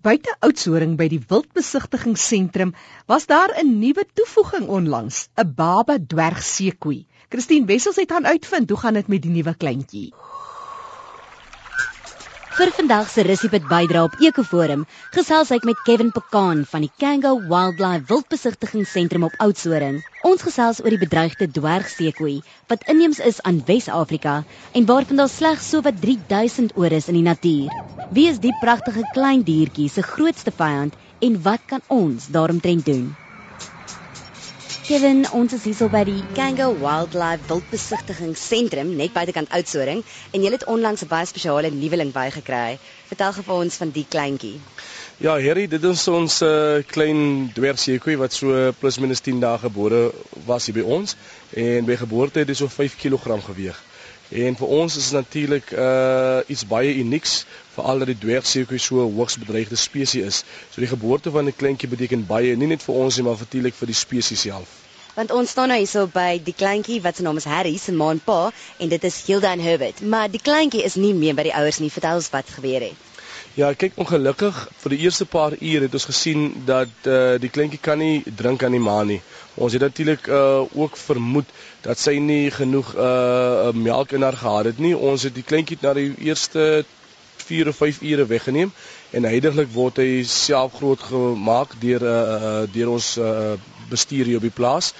Buite Oudtshoorn by die Wildbesigtigingsentrum was daar 'n nuwe toevoeging onlangs, 'n baba dwergseekoei. Christine Wessels het gaan uitvind hoe gaan dit met die nuwe kleintjie. Vir vandag se Rissipit bydra op Ekoforum gesels ek met Kevin Pekaan van die Kango Wildlife Wildbesigtigingsentrum op Oudtshoorn. Ons gesels oor die bedreigde dwergseekoei wat inheems is aan Wes-Afrika en waarvan daar slegs so wat 3000 oor is in die natuur. Wie is die pragtige klein diertjie se grootste vyand en wat kan ons daaromtrent doen? Kevin, ons is hier by die Kango Wildlife Wildbesigtigingsentrum net buitekant Oudtshoorn en jy het onlangs 'n baie spesiale nuweling bygekry. Vertel gou vir ons van die kleintjie. Ja, Harry, dit is ons uh, klein dwergseekoei wat so plus minus 10 dae gebore was hier by ons en by geboorte het hy so 5 kg geweg. En vir ons is natuurlik uh iets baie unieks veral dat die dwergseekoei so 'n hoogs bedreigde spesies is. So die geboorte van 'n kleintjie beteken baie nie net vir ons nie, maar natuurlik vir die spesies self. Want ons staan nou hierso by die kleintjie wat se naam is Harry se ma en pa en dit is Hilda en Herbert. Maar die kleintjie is nie meer by die ouers nie. Vertel ons wat gebeur het. Ja, kyk ongelukkig vir die eerste paar ure het ons gesien dat uh, die kleintjie kan nie drink aan die ma nie. Ons het natuurlik uh, ook vermoed dat sy nie genoeg uh, melk in haar gehad het nie. Ons het die kleintjie na die eerste 4 of 5 ure weggeneem en heidaglik word hy self groot gemaak deur uh, deur ons uh, bestuur hier op die plaas.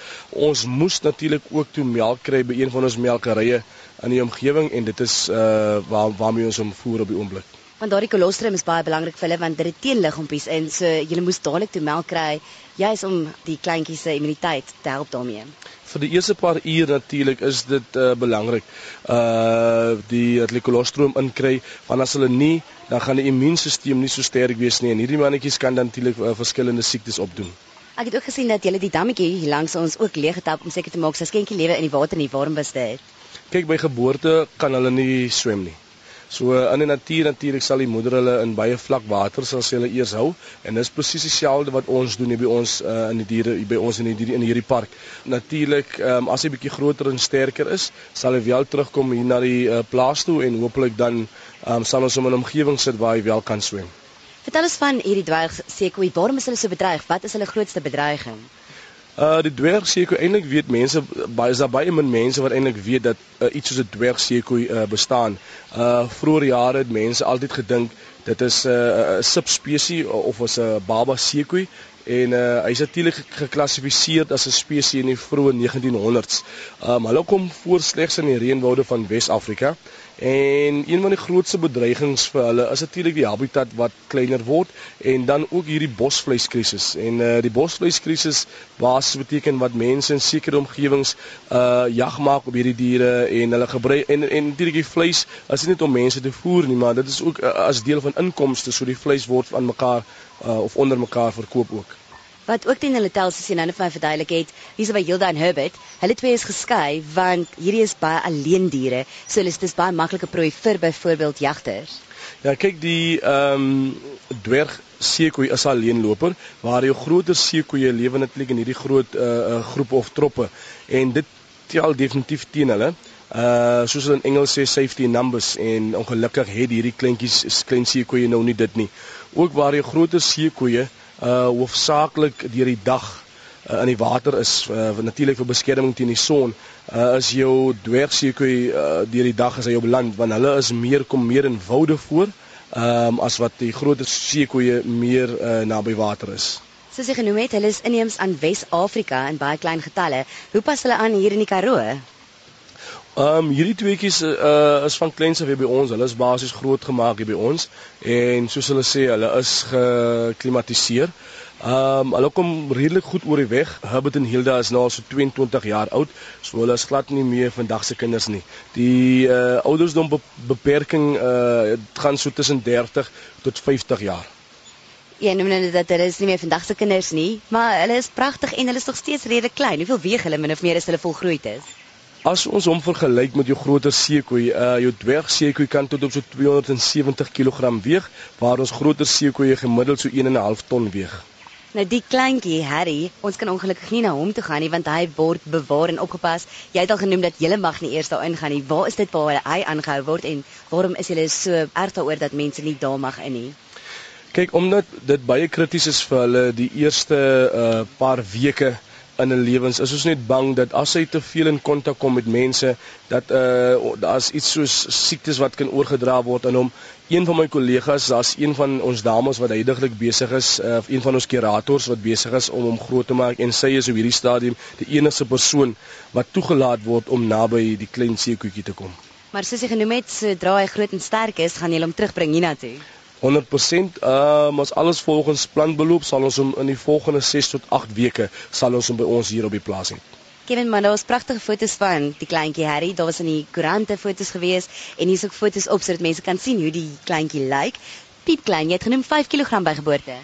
Ons moes natuurlik ook toe melk kry by een van ons melkerye in die omgewing en dit is uh, waar waarmee ons hom voer op die oomblik want daardie kolostrum is baie belangrik vir hulle want dit het teenliggompies in. So jy moes dadelik toe melk kry. Juis om die kleintjies se immuniteit te help daarmee. Vir die eerste paar ure natuurlik is dit uh, belangrik. Uh die dat die kolostrum inkry want as hulle nie dan gaan die immuunstelsel nie so sterk wees nie. En hierdie mannetjies kan dan natuurlik uh, verskillende siektes opdoen. Ek het ook gesien dat julle die dammetjie hier langs ons ook leeg getap om seker te maak sy skenkie lewe in die water nie. Waarom was dit? Kyk by geboorte kan hulle nie swem nie So in die natuur natuurlik sal die moeder hulle in baie vlak water sal sy hulle eers hou en dis presies dieselfde wat ons doen hier by ons uh, in die diere by ons in die in hierdie park. Natuurlik um, as hy bietjie groter en sterker is, sal hy wel terugkom hier na die uh, plaas toe en hopelik dan um, sal ons hom in 'n omgewing sit waar hy wel kan swem. Vertel ons van hierdie dwerg seekoei, waarom is hulle so bedreig? Wat is hulle grootste bedreiging? Uh die dwergseekoei eintlik weet mense baie is daar baie min mense wat eintlik weet dat uh, iets soos 'n dwergseekoei uh, bestaan. Uh vroeër jare het mense altyd gedink dit is 'n uh, subspesie of was 'n baba seekoei en uh, hy is natuurlik geklassifiseer as 'n spesies in die vroeë 1900s. Um hulle kom voor slegs in die reënwoude van Wes-Afrika. En een van die grootste bedreigings vir hulle is natuurlik die habitat wat kleiner word en dan ook hierdie bosvleiskrisis. En uh die bosvleiskrisis basies beteken wat mense in sekere omgewings uh jag maak op hierdie diere en hulle gebruik en en natuurlik die vleis is nie net om mense te voer nie, maar dit is ook uh, as deel van inkomste, so die vleis word aan mekaar uh of onder mekaar verkoop ook wat ook teen hulle tel soos jy nou net vir my verduidelik het, hier's by Hilda en Herbert. Hulle twee is geskei want hierdie is baie alleen diere, so hulle is dis baie maklike prooi vir byvoorbeeld jagters. Ja, kyk die ehm um, dwerg seekoei is alleenloper waar jou groter seekoeie lewe netlik in hierdie groot uh, groepe of troppe en dit tel definitief teen hulle. Uh soos hulle in Engels sê safety numbers en ongelukkig het hierdie kleintjies klein seekoeie nou nie dit nie. Ook waar jy groter seekoeie uh hoofsaaklik deur die dag uh, in die water is uh, natuurlik vir beskerming teen die son uh, is jou dwergseekoei uh, deur die dag as hy op land want hulle is meer kom meer in woude voor um, as wat die groter seekoeie meer uh, naby water is. Soos jy genoem het, hulle is inheems aan Wes-Afrika in baie klein getalle. Hoe pas hulle aan hier in die Karoo? Ehm um, hierdie tweeetjies uh, is van kleins af by ons. Hulle is basies groot gemaak hier by ons en soos hulle sê, hulle is geklimatiseer. Ehm um, hulle kom redelik goed oor die weg. Herbert en Hilda is nou al so 22 jaar oud, so hulle is glad nie meer vandag se kinders nie. Die uh, oudersdom be beperking uh, gaan so tussen 30 tot 50 jaar. Ja, nou net dat hulle is nie meer vandag se kinders nie, maar hulle is pragtig en hulle is nog steeds redelik klein. Hoeveel weeg hulle min of meer as hulle volgroeid is? As ons hom vergelyk met jou groter seekoei, uh jou dwergseekoei kan tot op so 270 kg weeg, waar ons groter seekoeie gemiddeld so 1.5 ton weeg. Nou die kleintjie Harry, ons kan ongelukkig nie na hom toe gaan nie want hy word bewaar en opgepas. Jy het al genoem dat jy mag nie eers daarin gaan nie. Waar is dit waar hy aangehou word en waarom is jy so erg daaroor dat mense nie daar mag in nie? Kyk, omdat dit baie krities is vir hulle die eerste uh, paar weke in hulle lewens is ons net bang dat as hy te veel in kontak kom met mense dat uh daar's iets soos siektes wat kan oorgedra word aan hom. Een van my kollegas, daar's een van ons dames wat heidaglik besig is, uh een van ons kurators wat besig is om hom groot te maak en sy is op hierdie stadium die enigste persoon wat toegelaat word om naby die klein seekoetjie te kom. Maar soos jy genoem het, sodra hy groot en sterk is, gaan jy hom terugbring hiernatoe. 100% ehm uh, as alles volgens plan beloop sal ons hom in die volgende 6 tot 8 weke sal ons hom by ons hier op die plaas hê. Kevin, maar daar was pragtige foto's van die kleintjie Harry. Daar was in die koerante foto's gewees en hier's ook foto's op sodat mense kan sien hoe die kleintjie lyk. Piep klein, jy het genoem 5 kg by geboorte.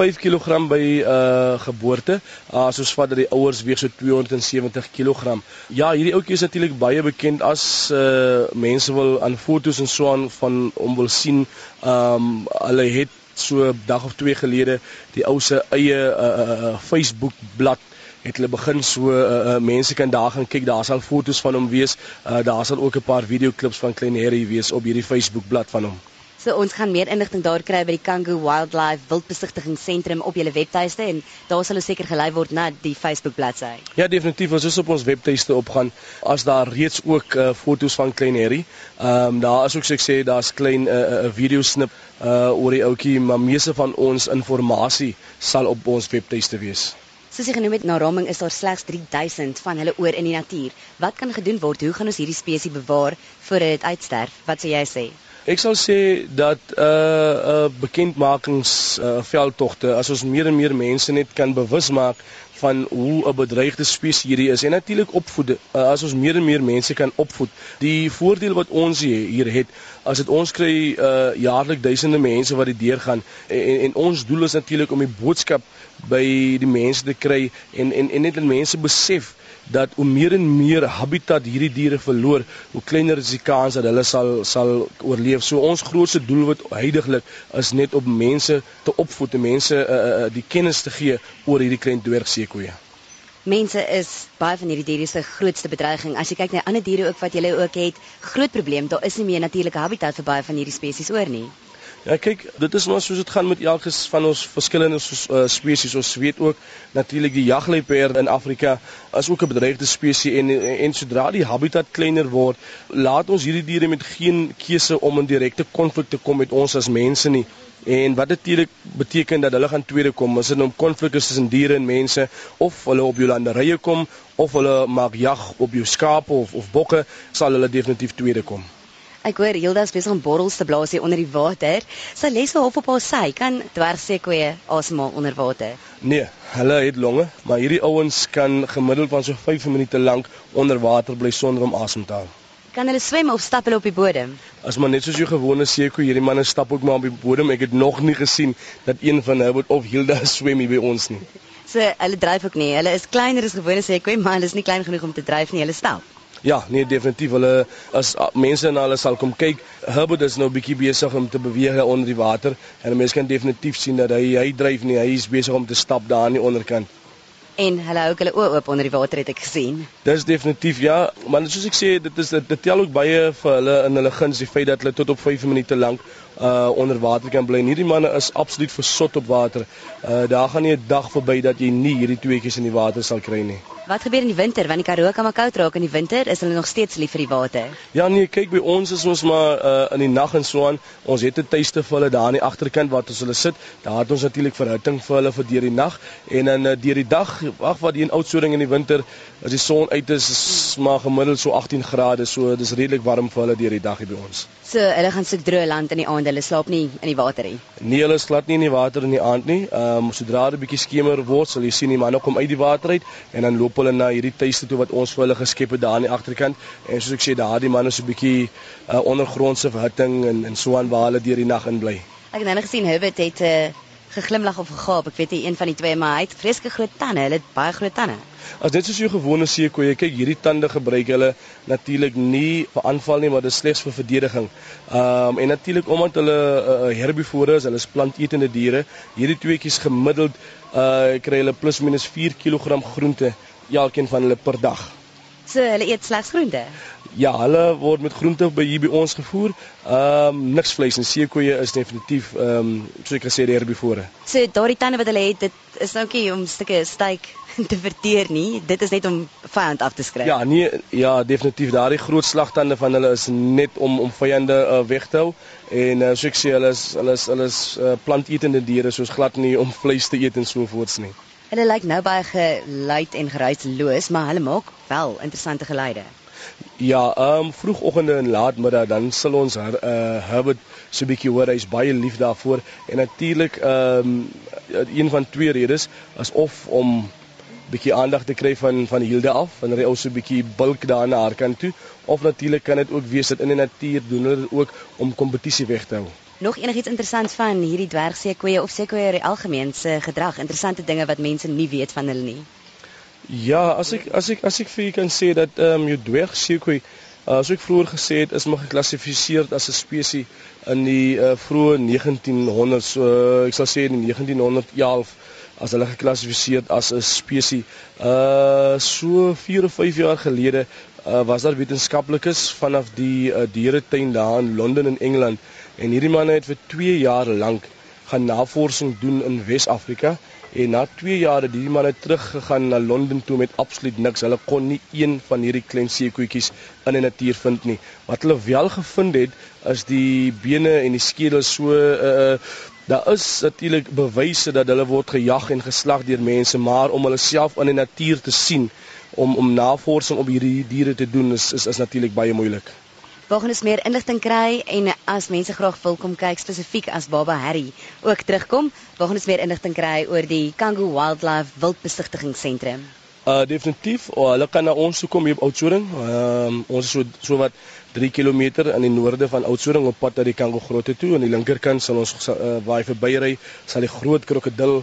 5 kg by uh geboorte. As uh, ons vat dat die ouers weeg so 270 kg. Ja, hierdie ouetjie is natuurlik baie bekend as uh mense wil aan fotos en so aan van hom wil sien. Um hulle het so dag of twee gelede die ou se eie uh, uh Facebook bladsy het hulle begin so uh, uh, mense kan daar gaan kyk daar sal fotos van hom wees uh, daar sal ook 'n paar videoklips van Klein Harry wees op hierdie Facebook bladsy van hom So ons gaan meer inligting daar kry by die Kangu Wildlife Wildbesigtigingsentrum op julle webtuiste en daar sal ons seker gelei word na die Facebook bladsy. Ja, definitief, ons op ons webtuiste opgaan, as daar reeds ook uh, foto's van Klein Harry. Ehm um, daar is ook so ek sê daar's klein 'n uh, uh, video snip uh oor die ouetjie, maar meeste van ons inligting sal op ons webtuiste wees. Soos jy genoem het, na raming is daar slegs 3000 van hulle oor in die natuur. Wat kan gedoen word? Hoe gaan ons hierdie spesies bewaar voor dit uitsterf? Wat sou jy sê? Ek sal sê dat uh uh bekendmakings uh veldtogte as ons meer en meer mense net kan bewus maak van hoe 'n bedreigde spesies hierdie is en natuurlik opvoed uh, as ons meer en meer mense kan opvoed. Die voordeel wat ons hier het as dit ons kry uh jaarlik duisende mense wat dit deurgaan en, en ons doel is natuurlik om die boodskap by die mense te kry en en en net dat mense besef dat hoe meer en meer habitat hierdie diere verloor, hoe kleiner is die kans dat hulle sal sal oorleef. So ons grootste doel wat heidaglik is net om mense te opvoed, mense uh, uh, die kennis te gee oor hierdie klein dwergseekoeie. Mense is baie van hierdie diere se grootste bedreiging. As jy kyk na ander diere ook wat jy ook het, groot probleem, daar is nie meer natuurlike habitat vir baie van hierdie spesies oor nie. Ja kyk, dit is maar soos dit gaan met elke van ons verskillende uh, spesies. Ons weet ook natuurlik die jagluiperd in Afrika is ook 'n bedreigde spesies en, en en sodra die habitat kleiner word, laat ons hierdie diere met geen keuse om in direkte konflik te kom met ons as mense nie. En wat natuurlik beteken dat hulle gaan tweede kom as dit om konflik is tussen diere en mense of hulle op jou landerye kom of hulle maak jag op jou skape of of bokke, sal hulle definitief tweede kom. Ek hoor Hilda's besig om borrels te blaas hier onder die water. Sy les wel op op haar sy kan dwergseekoeie asemhaal onder water. Nee, hulle het longe, maar hierdie ouens kan gemiddeld van so 5 minute lank onder water bly sonder om asem te haal. Kan hulle swem of stap hulle op die bodem? As maar net soos jou gewone seekoe, hierdie manne stap ook maar op die bodem. Ek het nog nie gesien dat een van hulle of Hilda swem hier by ons nie. So hulle dryf ook nie. Hulle is kleiner as gewone seekoe, maar hulle is nie klein genoeg om te dryf nie. Hulle stap. Ja, nee definitief hulle as mense na hulle sal kom kyk, Herbert is nou bietjie besig om te beweeg onder die water en mense kan definitief sien dat hy hy dryf nie, hy is besig om te stap daar aan die onderkant. En hulle hou hulle oë oop onder die water het ek gesien. Dis definitief ja, maar soos ek sê, dit is dit, dit tel ook baie vir hulle in hulle guns die feit dat hulle tot op 5 minute lank uh onder water kan bly. Hierdie manne is absoluut versot op water. Uh daar gaan nie 'n dag verby dat jy nie hierdie tweeetjies in die water sal kry nie. Wat gebeur in die winter want die Karoo kan maar koud raak in die winter, is hulle nog steeds lief vir die water? Ja nee, kyk by ons is ons maar uh, in die nag en so aan. Ons het 'n tuiste vir hulle daar aan die agterkant waar ons hulle sit. Daar het ons natuurlik verhitting vir hulle vir deur die nag en dan uh, deur die dag, wag wat hier in Oudtshoorn in die winter as die son uit is, is maar gemiddeld so 18 grade, so dis redelik warm vir hulle deur die dag hier by ons. So hulle gaan soek droë land in die aand, hulle slaap nie in die water nie. Nee, hulle slaap nie in die water in die aand nie. Ehm um, sodra dit 'n bietjie skemer word, sal jy sien die manne kom uit die water uit en dan loop hulle na hierdie tuiste toe wat ons vir hulle geskep het daar aan die agterkant. En soos ek sê, daardie manne so 'n bietjie uh, ondergrondse verhitting en en so aan waar hulle deur die nag in bly. Ek het nou gesien Herbert het 'n uh, eh, geglimlag of gegaap. Ek weet nie een van die twee, maar hy het vreeslike groot tande. Hulle het baie groot tande. As dit soos jou gewone seekoeie, kyk hierdie tande gebruik hulle natuurlik nie vir aanval nie, maar dit is slegs vir verdediging. Ehm um, en natuurlik omdat hulle uh, herbivore is, hulle is plantetende diere, hierdie tweeetjies gemiddeld uh kry hulle plus minus 4 kg groente elkeen van hulle per dag. So hulle eet slegs groente. Ja, hulle word met groente by hier by ons gevoer. Ehm um, niks vleis en seekoeie is definitief ehm um, soos ek gesê die herbivore. So daardie tande wat hulle het, dit is nou nie om stukke steak te verteer nie. Dit is net om vyand af te skryf. Ja, nee, ja, definitief. Daardie groot slagtande van hulle is net om om vyande uh, weg te hou. En uh, so ek sê hulle is hulle is hulle is uh, plantetende diere soos glad nie om vleis te eet en so voorts nie. Hulle lyk nou baie geluid en geruisloos, maar hulle maak wel interessante geluide. Ja, ehm um, vroegoggende en laatmiddag dan sal ons her, uh Herbert so 'n bietjie hoor hy's baie lief daarvoor en natuurlik ehm um, een van twee redes is of om bietjie aandag te kry van van Hilde af wanneer hy also bietjie bulk daar na haar kant toe of natuurlik kan dit ook wees dat in die natuur doen hulle ook om kompetisie weg te hou. Nog enigiets interessant van hierdie dwergseekoeie of seekoeie in die algemeen se gedrag, interessante dinge wat mense nie weet van hulle nie. Ja, as ek as ek as ek vir julle kan sê dat ehm um, jou dwergseekoei uh, as ek vroeër gesê het is maar geklassifiseer as 'n spesies in die uh, vroeë 1900s so uh, ek sal sê in 1911 as hulle geklassifiseer as 'n spesies uh so 4 of 5 jaar gelede uh, was daar wetenskaplikes vanaf die uh, dieretuin daar in Londen in Engeland en hierdie manne het vir 2 jaar lank gaan navorsing doen in Wes-Afrika En na 2 jaar het die manne teruggegaan na Londen toe met absoluut niks. Hulle kon nie een van hierdie klein seekoetjies in die natuur vind nie. Wat hulle wel gevind het, is die bene en die skedel so uh daar is natuurlik bewyse dat hulle word gejag en geslag deur mense, maar om hulle self in die natuur te sien om om navorsing op hierdie diere te doen is is, is natuurlik baie moeilik. Waar gaan ons meer inligting kry en as mense graag wil kom kyk spesifiek as Baba Harry ook terugkom, waar gaan ons meer inligting kry oor die Kango Wildlife Wildbesigtigingsentrum? Uh definitief, oh, hulle kan na ons toe kom hier op Oudtshoorn. Ehm um, ons is so so wat 3 km in die noorde van Oudtshoorn op pad na die Kango grotte toe. Aan die linkerkant sal ons uh, waar hy verbyry, sal die groot krokodil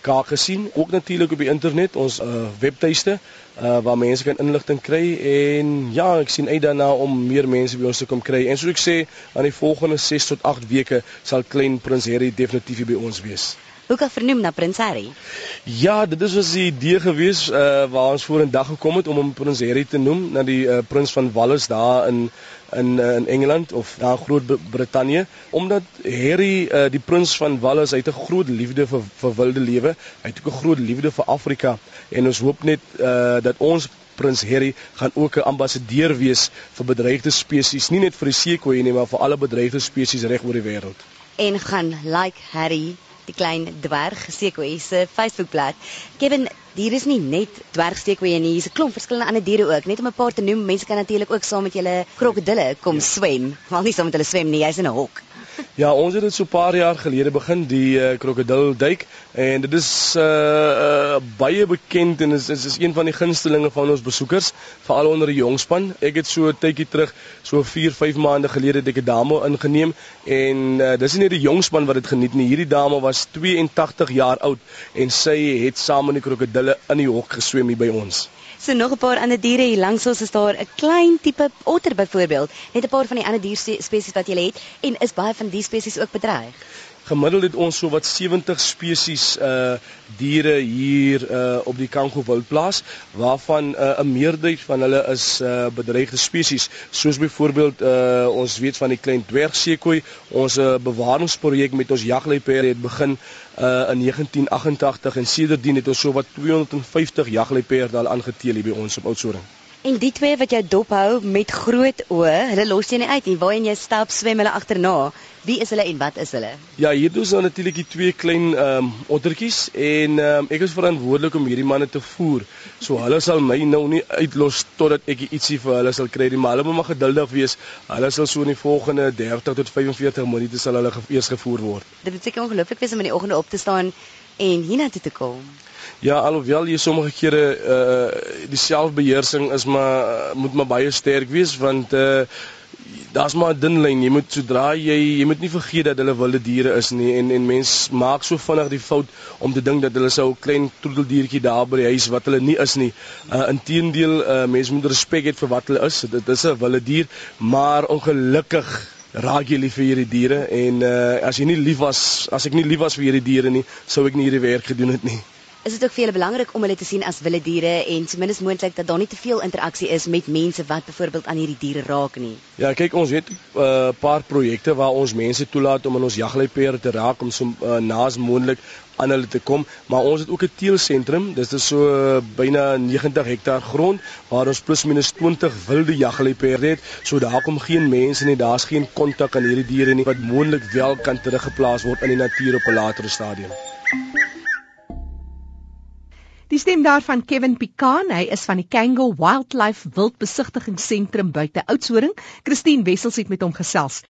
kaak gesien ook natuurlik op die internet ons uh, webtuiste uh, waar mense kan inligting kry. En ja ek sien uit daarna om meer mense by ons te kom kry. En soos ek sê aan die volgende 6 tot 8 weke sal klein prins Harry definitief by ons wees. Hoe kan vernoem na Prins Harry? Ja, dit is die idee gewees uh, waar ons voor 'n dag gekom het om hom Prins Harry te noem na die uh, prins van Wales daar in in uh, in Engeland of daar Groot-Brittanje omdat Harry uh, die prins van Wales uit 'n groot liefde vir vir wilde lewe, hy het ook 'n groot liefde vir Afrika en ons hoop net uh, dat ons prins Harry gaan ook 'n ambassadeur wees vir bedreigde spesies, nie net vir die seekoeie nie, maar vir alle bedreigde spesies reg oor die wêreld. En gaan like Harry die klein dwerg seekoei se Facebookblad. Kevin, hier is nie net dwergseekoei nie, hier's 'n klomp verskillende ander diere ook. Net om 'n paar te noem, mense kan natuurlik ook saam met julle krokodille kom ja. swem. Maar nie saam met hulle swem nie, jy's in 'n hok. Ja, ons het dit so 'n paar jaar gelede begin die uh, krokodil duik en dit is uh, uh baie bekend en is is, is een van die gunstelinge van ons besoekers, veral onder die jongspan. Ek het so 'n tydjie terug, so 4, 5 maande gelede, dit 'n dame ingeneem en uh, dis nie net die jongspan wat dit geniet nie. Hierdie dame was 82 jaar oud en sy het saam met die krokodille in die hok geswem hier by ons. So nog 'n paar ander diere hier langs ons is daar 'n klein tipe otter byvoorbeeld, net 'n paar van die ander dierspesies wat jy het en is baie van die spesies ook bedreig. Gemiddeld het ons so wat 70 spesies uh diere hier uh op die Kango wildplaas waarvan 'n uh, meerderheid van hulle is uh bedreigde spesies soos byvoorbeeld uh ons weet van die klein dwergseekoei ons uh, bewaringsprojek met ons jagluiper het begin uh in 1988 en sedertdien het ons so wat 250 jagluiperde al aangeteel hier by ons op Oudtshoorn. En die twee wat jou dophou met groot oë, hulle los jy nie uit nie. Waarheen jy stap, swem hulle agterna. Wie is hulle en wat is hulle? Ja, hier doen ons natuurlik die twee klein ehm um, ottertjies en ehm um, ek is verantwoordelik om hierdie manne te voer. So hulle sal my nou nie uitlos totdat ek ietsie vir hulle sal kry nie, maar hulle moet maar geduldig wees. Hulle sal so in die volgende 30 tot 45 minute sal hulle ge eers gevoer word. Dit beteken ongelooflik wees om in die oggende op te staan en hiernatoe te kom. Ja, alhoewel jy sommige kere uh die selfbeheersing is maar moet maar baie sterk wees want uh daar's maar 'n dun lyn. Jy moet sodra jy jy moet nie vergeet dat hulle wilde diere is nie en en mens maak so vinnig die fout om te dink dat hulle sou 'n klein troeteldiertjie daar by die huis wat hulle nie is nie. Uh inteendeel uh mens moet respek hê vir wat hulle is. Dit is 'n wilde dier, maar ongelukkig raak jy lief vir hierdie diere en uh as jy nie lief was as ek nie lief was vir hierdie diere nie, sou ek nie hierdie werk gedoen het nie. Is dit ook vir julle belangrik om hulle te sien as wilde diere en ten minste moontlik dat daar nie te veel interaksie is met mense wat byvoorbeeld aan hierdie diere raak nie. Ja, kyk ons het 'n uh, paar projekte waar ons mense toelaat om in ons jagluipere te raak om so uh, naas moontlik aan hulle te kom, maar ons het ook 'n teelsentrum. Dis is so uh, byna 90 hektaar grond waar ons plus minus 20 wilde jagluipere het. So daar kom geen mense nie, daar's geen kontak aan hierdie diere nie wat moontlik wel kan teruggeplaas word in die natuur op 'n latere stadium. Die stem daarvan Kevin Pikan, hy is van die Kangal Wildlife Wildbesigtigingsentrum buite Oudtshoorn. Christine Wessels het met hom gesels.